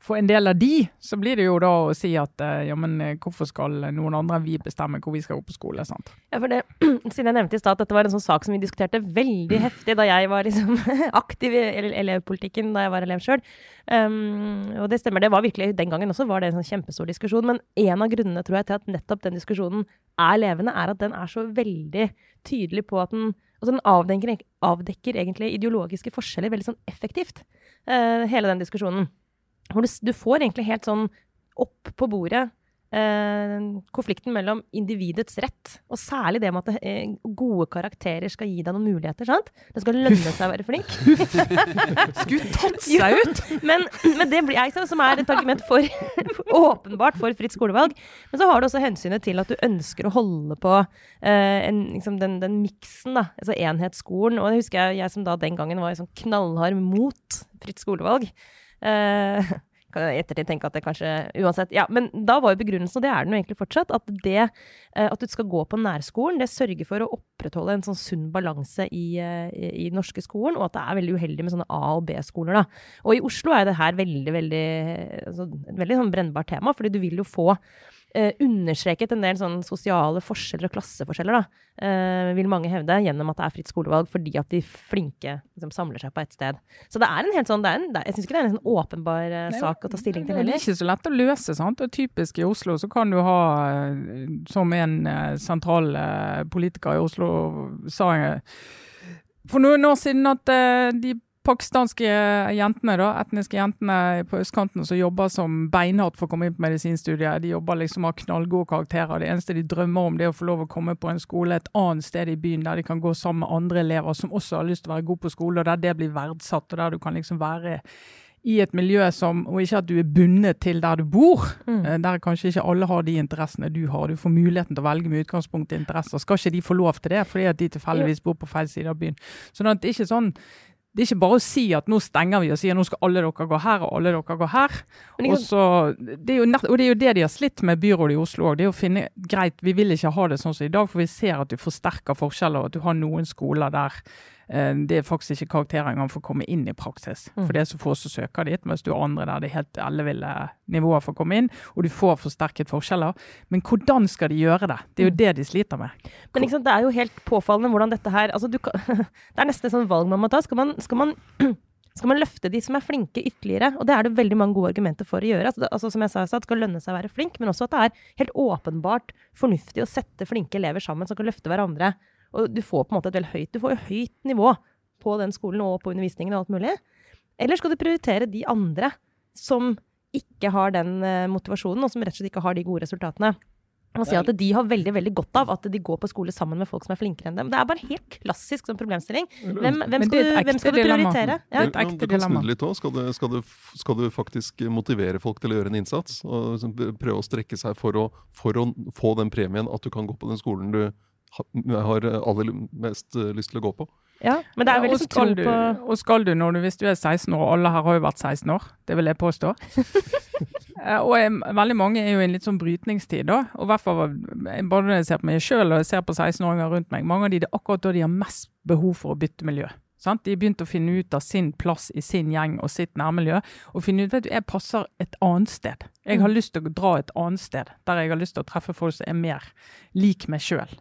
For en del av de, så blir det jo da å si at uh, ja, men hvorfor skal noen andre enn vi bestemme hvor vi skal gå på skole? sant? Ja, for det, Siden jeg nevnte i stad at dette var en sånn sak som vi diskuterte veldig heftig da jeg var liksom aktiv i elevpolitikken da jeg var elev sjøl. Um, og det stemmer, det var virkelig den gangen også var det en sånn kjempestor diskusjon. Men en av grunnene tror jeg til at nettopp den diskusjonen er levende, er at den er så veldig tydelig på at den Altså den avdekker, avdekker egentlig ideologiske forskjeller veldig sånn effektivt. uh, hele den diskusjonen. Hvor du, du får egentlig helt sånn opp på bordet konflikten mellom individets rett, og særlig det med at eh, gode karakterer skal gi deg noen muligheter. sant? Det skal lønne seg å være flink. Skulle tatt seg ut! Men, men det blir jeg, som er et argument for åpenbart for fritt skolevalg. Men så har du også hensynet til at du ønsker å holde på eh, en, liksom den, den miksen, da, altså enhetsskolen. Og det husker jeg, jeg som da den gangen var sånn knallhard mot fritt skolevalg. Eh, kan jeg i ettertid tenke at det kanskje uansett Ja, men da var jo begrunnelsen, og det er den jo egentlig fortsatt, at det eh, at du skal gå på nærskolen, det sørger for å opprettholde en sånn sunn balanse i, eh, i, i den norske skolen, og at det er veldig uheldig med sånne A- og B-skoler. da. Og i Oslo er det her veldig, veldig, altså, et veldig sånn brennbart tema, fordi du vil jo få eh, understreket en del sånn sosiale forskjeller og klasseforskjeller, da, eh, vil mange hevde, gjennom at det er fritt skolevalg, fordi at de flinke liksom, samler seg på ett sted. Så det er en helt sånn, det er en, det er, jeg syns ikke det er en sånn åpenbar eh, sak å ta stilling til Det er ikke så lett å løse. sant? Og typisk i Oslo så kan du ha, eh, som en eh, sentral eh, politiker i Oslo sa for noen år siden, at de pakistanske jentene, da, etniske jentene på østkanten som jobber som beinhardt for å komme inn på medisinstudiet, de jobber liksom av knallgode karakterer. Det eneste de drømmer om, det er å få lov å komme på en skole et annet sted i byen der de kan gå sammen med andre elever som også har lyst til å være god på skole, og der det blir verdsatt, og der du kan liksom være i et miljø som, og ikke at du er bundet til der du bor, Mm. eh, der kanskje ikke alle har de interessene du har. Du får muligheten til å velge med utgangspunkt i interesser. Skal ikke de få lov til det fordi at de tilfeldigvis bor på feil side av byen? Sånn at det er ikke sånn det er ikke bare å si at nå stenger vi og sier nå skal alle dere gå her og alle dere gå her. Men Og, så, det nett, og det er jo det de har slitt med byrådet i Oslo òg. Det er å finne greit, vi vil ikke ha det sånn som i dag, for vi ser at du forsterker forskjeller. og At du har noen skoler der det er faktisk ikke karakterer engang for å komme inn i praksis. Mm. For det er så få som søker dit, mens du har andre der det er helt elleville nivåer for å komme inn, og du får forsterket forskjeller. Men hvordan skal de gjøre det? Det er jo Mm. det de sliter med. Men liksom, det er jo helt påfallende hvordan dette her altså du kan, Det er nesten et sånt valg man må ta. Skal man, skal, man, skal man løfte de som er flinke, ytterligere? Og det er det veldig mange gode argumenter for å gjøre. Altså, det, altså Som jeg sa, det skal lønne seg å være flink, men også at det er helt åpenbart fornuftig å sette flinke elever sammen som kan løfte hverandre. Og du får på en måte et veldig høyt, du får jo høyt nivå på den skolen og på undervisningen og alt mulig. Eller skal du prioritere de andre som ikke har den eh, motivasjonen, og som rett og slett ikke har de gode resultatene? Og si at de har veldig veldig godt av at de går på skole sammen med folk som er flinkere enn dem. Det er bare helt klassisk sånn problemstilling. Hvem, hvem, skal, du, hvem skal du prioritere? Det er Ja. et Men ekte du kan snu dilemma. litt også. Skal du, skal, du, skal du faktisk motivere folk til å gjøre en innsats? Og liksom prøve å strekke seg for å, for å få den premien at du kan gå på den skolen du har aller mest eh, lyst til å gå på? ja. Men det er Ja, veldig og, sånn skal du, på og skal du, når du, hvis du er 16 år, alle her har jo vært 16 år, det vil jeg påstå. Eh, og jeg, veldig mange er jo i en litt sånn brytningstid, da. Og hvert fall både når jeg ser på meg sjøl og jeg ser på 16-åringer rundt meg, mange av de det er akkurat da de har mest behov for å bytte miljø. Sant? De har begynt å finne ut av sin plass i sin gjeng og sitt nærmiljø. Og finne ut vet du, jeg passer et annet sted. Jeg har lyst til å dra et annet sted, der jeg har lyst til å treffe folk som er mer lik meg sjøl.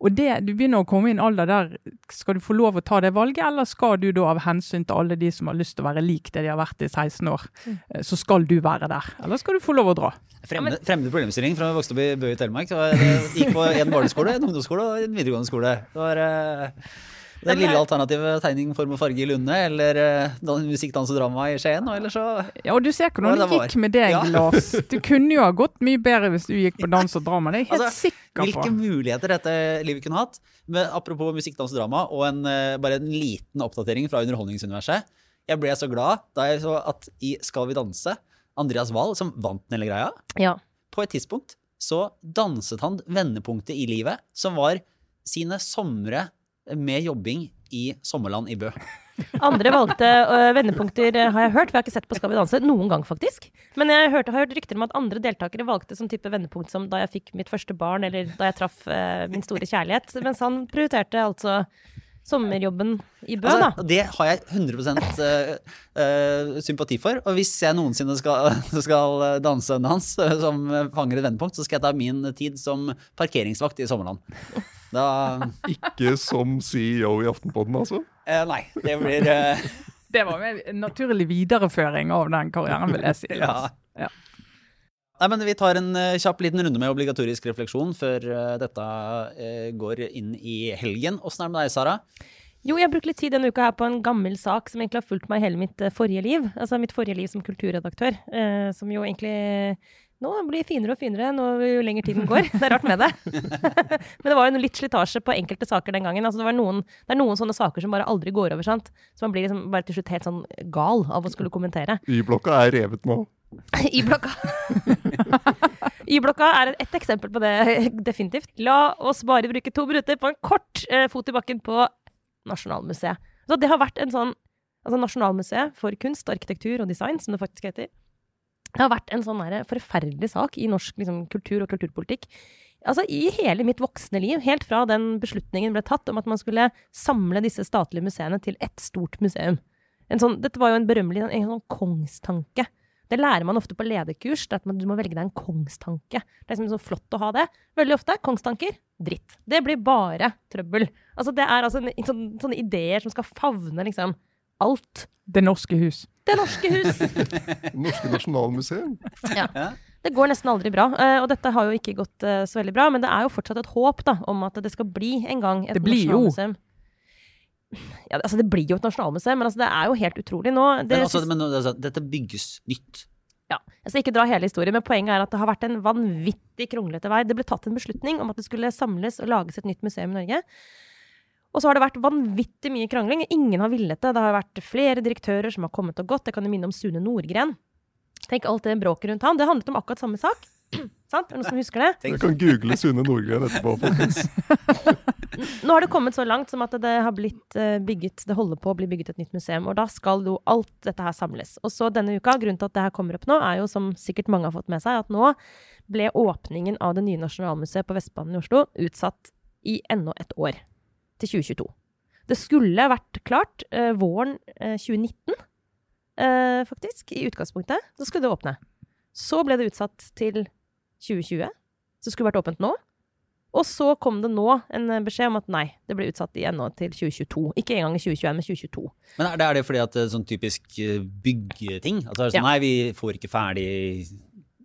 Og det, Du begynner å komme i en alder der skal du få lov å ta det valget, eller skal du da av hensyn til alle de som har lyst til å være lik det de har vært i 16 år, eh, så skal du være der? Eller skal du få lov å dra? Fremmed, fremmede problemstilling fra jeg vokste opp i Bø i Telemark. Det var, det gikk på en barneskole, en ungdomsskole og en videregående skole. Det var eh, det men lille alternative tegning, form og farge i Lunde, eller uh, musikk, dans og drama i Skien. Og ellers så Ja, og Du ser hvordan det det gikk med deg, Ja. Lars. Du kunne jo ha gått mye bedre hvis du gikk på dans og drama. Det er jeg helt Altså, sikker Hvilke muligheter dette livet kunne hatt. Men apropos musikk, dans og drama, og en, eh, bare en liten oppdatering fra Underholdningsuniverset. Jeg ble så glad da jeg så at i Skal vi danse, Andreas Wahl, som vant den hele greia, Ja. på et tidspunkt så danset han vendepunktet i livet, som var sine somre med jobbing i sommerland i Bø. Andre valgte øh, vendepunkter, øh, har jeg hørt. Jeg har ikke sett på Skal vi danse noen gang, faktisk. Men jeg hørte, har hørt rykter om at andre deltakere valgte som type vendepunkt som da jeg fikk mitt første barn, eller da jeg traff uh, min store kjærlighet. Mens han prioriterte altså sommerjobben i Bø, da. Altså, det har jeg 100 uh, uh, sympati for. Og hvis jeg noensinne skal, skal danse en hans eh, som fanger et vendepunkt, så skal jeg ta min tid som parkeringsvakt i Sommerland. Da Ikke som CEO i Aftenpodden, altså? Uh, Nei, det blir eh, Det var en naturlig videreføring av den karrieren, vil jeg si. Ja. Ja. Nei, men Vi tar en uh, kjapp liten runde med obligatorisk refleksjon før uh, dette uh, går inn i helgen. Åssen er det med deg, Sara? Jo, jeg brukte litt tid denne uka her på en gammel sak som egentlig har fulgt meg hele mitt forrige liv. Altså mitt forrige liv som kulturredaktør. Som jo egentlig nå blir det finere og finere nå, jo lenger tiden går. Det er rart med det. Men det var jo litt slitasje på enkelte saker den gangen. Altså, det, var noen, det er noen sånne saker som bare aldri går over. sant? Så man blir liksom bare til slutt helt sånn gal av å skulle kommentere. Y-blokka er revet nå. Y-blokka. Y-blokka er et eksempel på det, definitivt. La oss bare bruke to minutter på en kort eh, fot i bakken på Nasjonalmuseet. Så det har vært en sånn Altså Nasjonalmuseet for kunst, arkitektur og design, som det faktisk heter. Det har vært en sånn forferdelig sak i norsk liksom, kultur og kulturpolitikk. Altså I hele mitt voksne liv, helt fra den beslutningen ble tatt om at man skulle samle disse statlige museene til ett stort museum. Sånn, dette var jo en berømmelig en, en sånn kongstanke. Det lærer man ofte på lederkurs, at man, du må velge deg en kongstanke. Det er liksom så flott å ha det. Veldig ofte kongstanker dritt. Det blir bare trøbbel. Altså Det er altså en, sånn, sånne ideer som skal favne liksom alt. Det norske hus. Det norske hus. Norske Nasjonalmuseum. Ja. Det går nesten aldri bra, eh, og dette har jo ikke gått eh, så veldig bra. Men det er jo fortsatt et håp da, om at det skal bli en gang et Det blir jo. nasjonalmuseum. Ja, altså Det blir jo et nasjonalmuseum, men altså det er jo helt utrolig nå. Det Men, altså, men altså, dette bygges nytt. ja, jeg skal ikke dra hele historien, men poenget er at det har vært en vanvittig kronglete vei. Det ble tatt en beslutning om at det skulle samles og lages et nytt museum i Norge. Og så har det vært vanvittig mye krangling. Ingen har villet det. Det har vært flere direktører som har kommet og gått. Jeg kan jo minne om Sune Nordgren. Tenk alt det bråket rundt han. Det handlet om akkurat samme sak. Sant? Er det noen som husker det? Jeg kan google Sune Nordgren etterpå, folkens. Nå har det kommet så langt som at det har blitt eh, bygget Det holder på å bli bygget et nytt museum, og da skal jo alt dette her samles. Og så denne uka, grunnen til at det her kommer opp nå, er jo som sikkert mange har fått med seg, at nå ble åpningen av det nye Nasjonalmuseet på Vestbanen i Oslo utsatt i enda et år. Til 2022. Det skulle vært klart eh, våren eh, 2019, eh, faktisk, i utgangspunktet. Så skulle det åpne. Så ble det utsatt til 2020. Så skulle det vært åpent nå. Og så kom det nå en eh, beskjed om at nei, det ble utsatt igjen nå til 2022. Ikke engang i 2021, men 2022. Men er det, er det fordi at det er sånn typisk eh, byggeting? Det er sånn, Ja. Nei, vi får ikke ferdig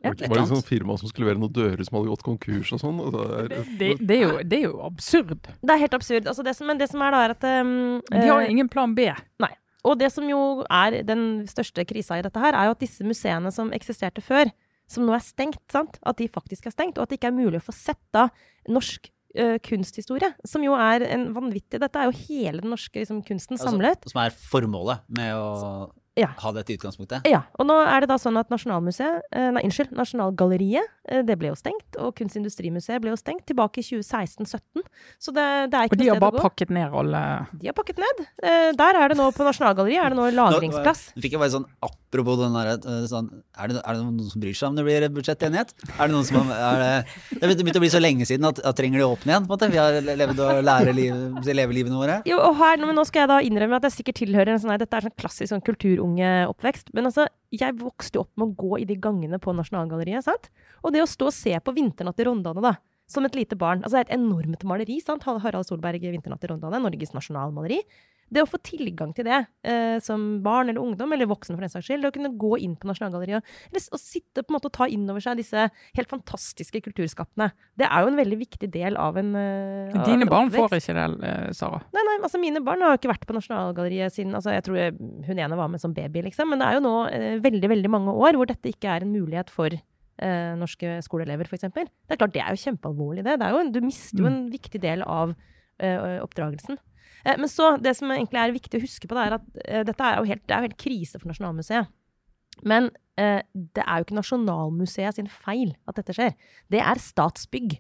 Ja. Det var sånn firma som skulle levere noen dører som hadde gått konkurs og sånn. Altså, det er- Det, det, jo, det er jo absurd. Det er helt absurd. Altså det som, men det som er da, er at um, De har eh, ingen plan B. Nei. Og det som jo er den største krisa i dette her, er jo at disse museene som eksisterte før, som nå er stengt, sant? at de faktisk er stengt, og at det ikke er mulig å få sett da norsk Uh, kunsthistorie, som jo er en vanvittig Dette er jo hele den norske liksom, kunsten Altså, samlet. Som er formålet med å Ja. ha dette utgangspunktet? Ja, og nå er det da sånn at Nasjonalmuseet, eh, nei, unnskyld, Nasjonalgalleriet, eh, det ble jo stengt, og Kunstindustrimuseet ble jo stengt tilbake i 2016-17. Så det, det er ikke noe Og de noe har sted å bare pakket ned alle De har pakket ned. Eh, der er det nå, på Nasjonalgalleriet, er det nå lagringsplass. Nå fikk jeg bare sånn, Apropos den derre sånn, er, det, er det noen som bryr seg om det blir budsjettenighet? Er det noen som er det, det begynte å bli så lenge siden at, at trenger de åpne igjen? på en måte? Vi har levd og lære liv, leve livene våre. Jo, og her, nå skal jeg da innrømme at jeg sikkert tilhører en sånn dette er sånn klassisk sånn kulturunge-oppvekst. Men altså, jeg vokste opp med å gå i de gangene på Nasjonalgalleriet, sant? Og det å stå og se på Vinternatt i Rondane, da. Som et lite barn. Altså, det er et enormt maleri, sant? Harald Solberg, 'Vinternatt i Rondane', Norges nasjonalmaleri. Det å få tilgang til det eh, som barn eller ungdom, eller voksen for den saks skyld, det å kunne gå inn på Nasjonalgalleriet og, eller, og sitte på en måte og ta inn over seg disse helt fantastiske kulturskattene, det er jo en veldig viktig del av en eh, av Dine en barn får ikke det, eh, Sara. Nei, nei, altså mine barn har jo ikke vært på Nasjonalgalleriet siden altså Jeg tror jeg, hun ene var med som baby, liksom. Men det er jo nå eh, veldig, veldig mange år hvor dette ikke er en mulighet for eh, norske skoleelever, f.eks. Det er klart, det er jo kjempealvorlig, det. det er jo, du mister jo en viktig del av eh, oppdragelsen. Eh, men så, det som egentlig er viktig å huske på, det er at eh, dette er jo helt, det er jo helt krise for Nasjonalmuseet. Men eh, det er jo ikke Nasjonalmuseet sin feil at dette skjer. Det er Statsbygg.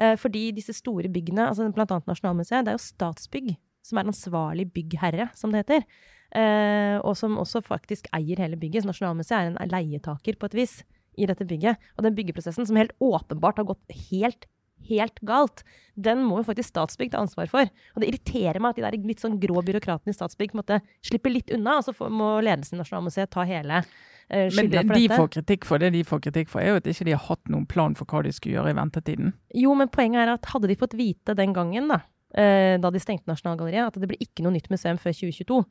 Eh, fordi disse store byggene, altså annet Nasjonalmuseet, det er jo Statsbygg som er ansvarlig byggherre, som det heter. Eh, og som også faktisk eier hele bygget. Så Nasjonalmuseet er en leietaker på et vis i dette bygget. Og den byggeprosessen som helt åpenbart har gått helt helt galt, den må jo faktisk Statsbygg ta ansvar for. Og det irriterer meg at de der litt sånn grå byråkratene i Statsbygg måte slipper litt unna, og så får, må ledelsen i Nasjonalmuseet ta hele Men skylda det, for de dette. får kritikk for det de får kritikk for, er jo at ikke de har hatt noen plan for hva de skulle gjøre i ventetiden. Jo, men poenget er at hadde de fått vite den gangen, da, uh, da de stengte Nasjonalgalleriet, at det blir ikke noe nytt museum før 2022,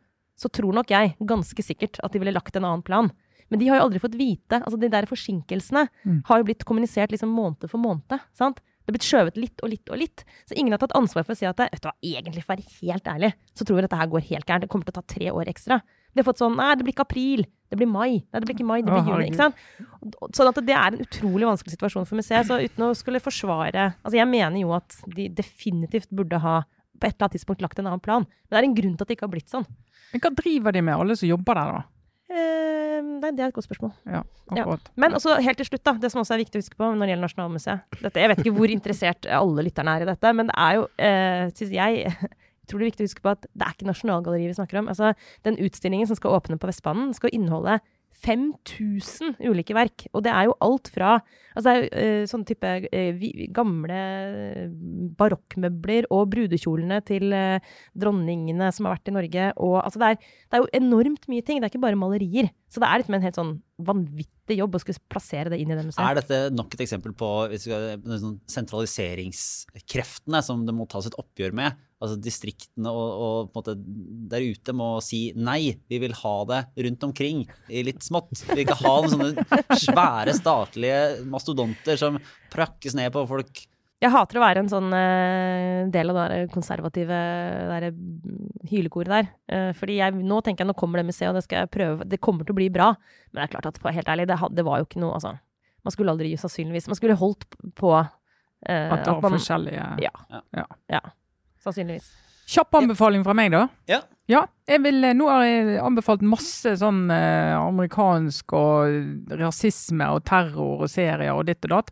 så tror nok jeg ganske sikkert at de ville lagt en annen plan. Men de har jo aldri fått vite. altså De der forsinkelsene Mm. har jo blitt kommunisert liksom måned for måned. sant? Det er blitt skjøvet litt og litt og litt. Så ingen har tatt ansvar for å si at vet du hva, egentlig for å være helt ærlig, så tror vi dette her går helt gærent. Det kommer til å ta tre år ekstra. De har fått sånn Nei, det blir ikke april. Det blir mai. Nei, det blir ikke mai, det blir juni. ikke sant? Sånn at det er en utrolig vanskelig situasjon for museet. Så uten å skulle forsvare Altså, jeg mener jo at de definitivt burde ha på et eller annet tidspunkt lagt en annen plan. Men det er en grunn til at det ikke har blitt sånn. Men hva driver de med, alle som jobber der, da? Eh, nei, det er et godt spørsmål. Ja, ja. Men også helt til slutt, da, det som også er viktig å huske på når det gjelder Nasjonalmuseet. Dette, jeg vet ikke hvor interessert alle lytterne er i dette, men det er jo, eh, syns jeg jeg tror det er viktig å huske på at det er ikke Nasjonalgalleriet vi snakker om. Altså, den utstillingen som skal åpne på Vestbanen, skal inneholde 5000 ulike verk. Og det er jo alt fra altså det er jo, uh, sånne type uh, gamle eh, barokkmøbler og brudekjolene til uh, dronningene som har vært i Norge. Og, altså det, er, det er jo enormt mye ting. Det er ikke bare malerier. Så det er liksom en helt sånn vanvittig jobb å skulle plassere det inn i det museet. Er dette nok et eksempel på skal, sånn sentraliseringskreftene som det må tas et oppgjør med? Altså Distriktene og, og der ute må si nei, vi vil ha det rundt omkring i litt smått. Vi vil ikke ha noen sånne svære statlige mastodonter som prakkes ned på folk. Jeg hater å være en sånn uh, del av det konservative der, mm, hylekoret der. Uh, fordi jeg, nå tenker jeg nå kommer det museet, og det skal jeg prøve. Det kommer til å bli bra. Men det er klart at helt ærlig, det, det var jo ikke noe altså, Man skulle aldri sannsynligvis Man skulle holdt på uh, At det var man, forskjellige Ja. Ja. ja. Sannsynligvis. Kjapp anbefaling fra meg, da. Ja. Ja, jeg vil, nå har jeg anbefalt masse sånn eh, amerikansk og rasisme og terror og serier og ditt og datt.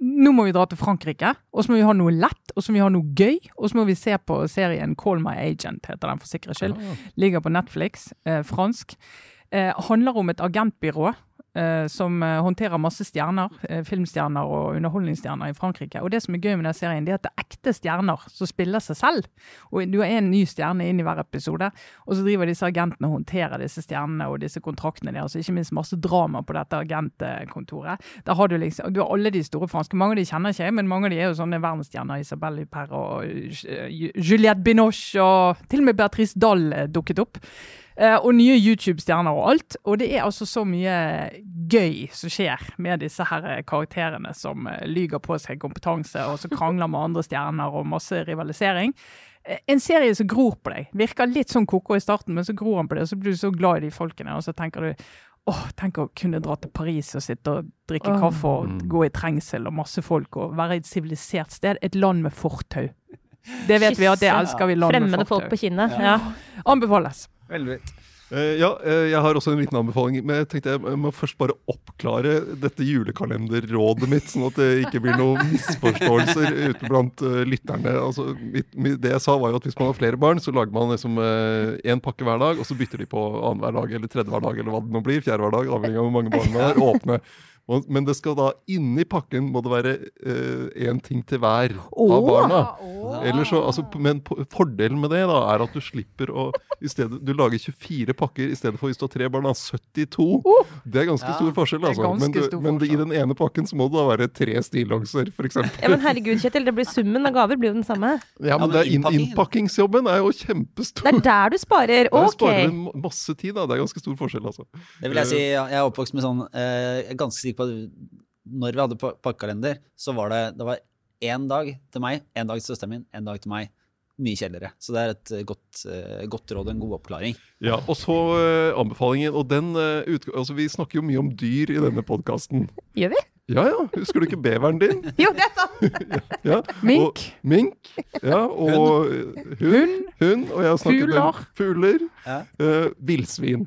Nå må vi dra til Frankrike, og så må vi ha noe lett, og så må vi ha noe gøy. Og så må vi se på serien Call My Agent, heter den for sikkerhets skyld. Ligger på Netflix, eh, fransk. Eh, handler om et agentbyrå som eh, håndterer masse stjerner, eh, filmstjerner og underholdningsstjerner i Frankrike. Og det som er gøy med den serien, det er at det er ekte stjerner som spiller seg selv. Og du har en ny stjerne inn i hver episode, og så driver disse agentene og håndterer disse stjernene og disse kontraktene deres. Ikke minst masse drama på dette agentkontoret. Der har du liksom, du har alle de store franske. Mange av de kjenner ikke jeg, men mange av de er jo sånne verdensstjerner. Isabelle Huppert og eh, Juliette Binoche, og til og med Beatrice Dahl eh, dukket opp. Eh, og nye YouTube-stjerner og alt. Og det er altså så mye gøy som skjer med disse her eh, karakterene som eh, lyger på seg kompetanse, og så krangler med andre stjerner og masse rivalisering. Eh, En serie som gror på deg. Virker litt sånn koko i starten, men så gror han på det, og så blir du så glad i de folkene, og så tenker du Åh, tenk å kunne dra til Paris og sitte og drikke oh. kaffe og gå i trengsel og masse folk og være i et sivilisert sted. Et land med fortau. Det vet vi at det elsker vi land med Fremmede folk på kinnet. Ja. Anbefales. Veldig. Eh, ja, eh, jeg har også en liten anbefaling. Men jeg tenkte jeg må først bare oppklare dette julekalenderrådet mitt, sånn at det ikke blir noen misforståelser ute blant uh, lytterne. Altså, mitt, mitt, det jeg sa var jo at Hvis man har flere barn, så lager man liksom én pakke hver dag, og så bytter de på annenhver dag eller tredje hver dag, eller hva det nå blir. Fjerde hver dag, avhengig av hvor mange barn man har. Åpne. Og- Men det skal da inni pakken må det være én ting til hver av barna. Oh. så, altså, men fordelen med det da, er at du slipper å i stedet, Du lager 24 pakker i stedet for hvis du har tre barn, da, 72. Det er ganske Ja, stor forskjell. Altså. ganske Men, du, stor men forskjell. i den ene pakken så må det da være tre stillongser, f.eks. ja, men herregud, Kjetil, det blir summen av gaver blir jo den samme. Ja, men men er inn, innpakkingsjobben er jo kjempestor. Det er der du sparer. Der Ok. sparer masse tid. da, Det er ganske stor forskjell, altså. Det vil jeg si, jeg er oppvokst med sånn uh, ganske sikker på at når vi hadde pa- pakkekalender, så var det det var én dag til meg, én dag til søsteren min, én dag til meg. Mye kjedeligere. Så det er et eh, godt, eh, godt råd og en god oppklaring. Ja, Og så eh, anbefalingen. Og den eh, altså Vi snakker jo mye om dyr i denne podkasten. Gjør vi? Ja ja, husker du ikke beveren din? Jo, det er sant! Ja, Mink. Og, mink. Ja, og hund. hund. Og jeg har snakket Fugler. om fugler. Ja. eh, villsvin.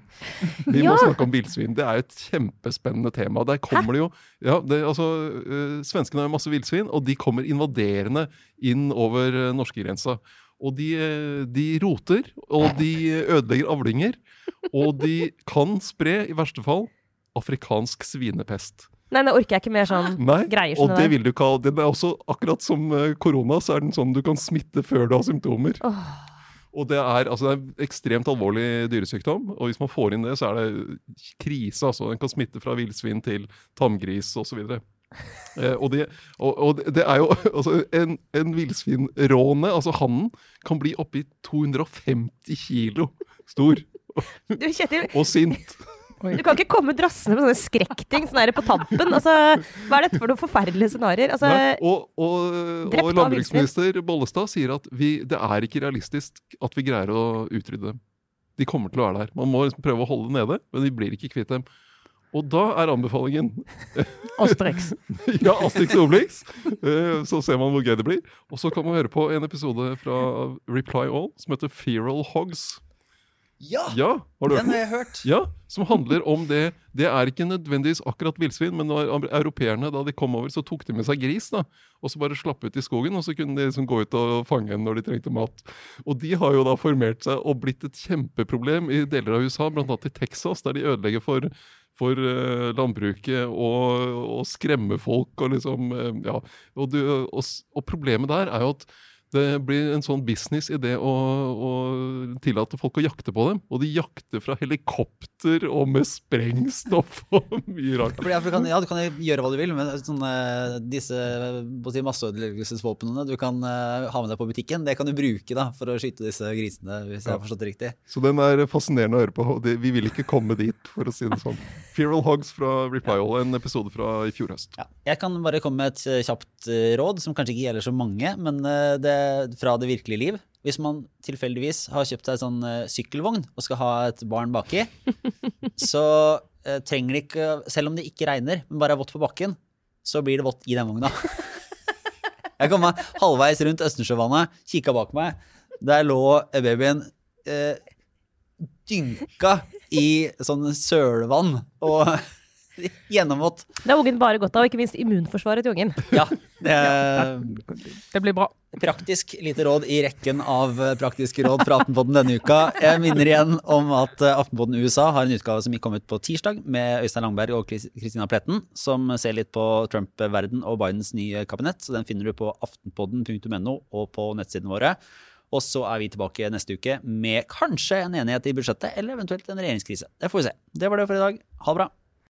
Vi Ja. må snakke om villsvin. Det er et kjempespennende tema. Der kommer det jo ja, det, altså, uh, Svenskene har masse villsvin, og de kommer invaderende inn over uh, norskegrensa. Og de, de roter, og de ødelegger avlinger. Og de kan spre, i verste fall, afrikansk svinepest. Nei, det orker jeg ikke mer sånn Nei, greier som og det vil du ikke ha. Den er også, akkurat som eh, korona, så er den sånn du kan smitte før du har symptomer. Oh. Og det er, altså, det er ekstremt alvorlig dyresykdom, og hvis man får inn det, så er det krise. altså. Den kan smitte fra villsvin til tamgris osv. Eh, og, det, og, og det er jo altså, En, en villsvinråne, altså hannen, kan bli oppi 250 kilo stor Du, Kjetil, og sint. Du kan ikke komme drassende med sånne skrekkting sånn på tampen. Altså, hva er dette for noen forferdelige scenarioer? Altså, og, og, og landbruksminister Bollestad sier at vi, det er ikke realistisk at vi greier å utrydde dem. De kommer til å være der. Man må liksom prøve å holde dem nede, men vi blir ikke kvitt dem. Og da er anbefalingen Asterix. ja, Asterix og Obelix. Eh, Så ser man hvor gøy det blir. Og så kan man høre på en episode fra Reply All som heter Feral Hogs. Ja! Ja, har du hørt Den har jeg hørt. Ja, som handler om det Det er ikke nødvendigvis akkurat villsvin, men når europeerne da de kom over, så tok de med seg gris. da, Og så bare slapp ut i skogen, og så kunne de liksom gå ut og fange en når de trengte mat. Og de har jo da formert seg og blitt et kjempeproblem i deler av USA, bl.a. i Texas, der de ødelegger for for uh, landbruket og, og skremme folk og liksom uh, Ja. Og, du, og, og problemet der er jo at det blir en sånn business i det å, å tillate folk å jakte på dem. Og de jakter fra helikopter og med sprengstoff og mye rart. Ja, du kan, ja, du kan gjøre hva du vil, men sånne, disse si, masseødeleggelsesvåpnene du kan uh, ha med deg på butikken, det kan du bruke da, for å skyte disse grisene, hvis jeg har forstått det riktig. Så den er fascinerende å høre på. og det, Vi vil ikke komme dit, for å si det sånn. Feral Hogs fra Reply All, en episode fra i fjor høst. Ja. Jeg kan bare komme med et kjapt eh, råd, som kanskje ikke gjelder så mange, men eh, det fra det virkelige liv. Hvis man tilfeldigvis har kjøpt seg sånn eh, sykkelvogn og skal ha et barn baki, så eh, trenger det ikke, selv om det ikke regner, men bare er vått på bakken, så blir det vått i den vogna. Jeg kom meg halvveis rundt Østensjøvannet, kikka bak meg. Der lå babyen eh, dynka i sånn sølvann og gjennomvått. det har ungen bare godt av, og ikke minst immunforsvaret til ungen. Ja. det, Det blir bra. praktisk lite råd i rekken av eh, praktiske råd fra Aftenposten denne uka. Jeg minner igjen om at Aftenposten USA har en utgave som kom ut på tirsdag med Øystein Langberg og Kristina Pletten, som ser litt på Trump-verden og Bidens nye kabinett. Så den finner du på aftenpodden.no og på nettsidene våre. Og så er vi tilbake neste uke med kanskje en enighet i budsjettet, eller eventuelt en regjeringskrise. Det får vi se. Det var det for i dag. Ha det bra.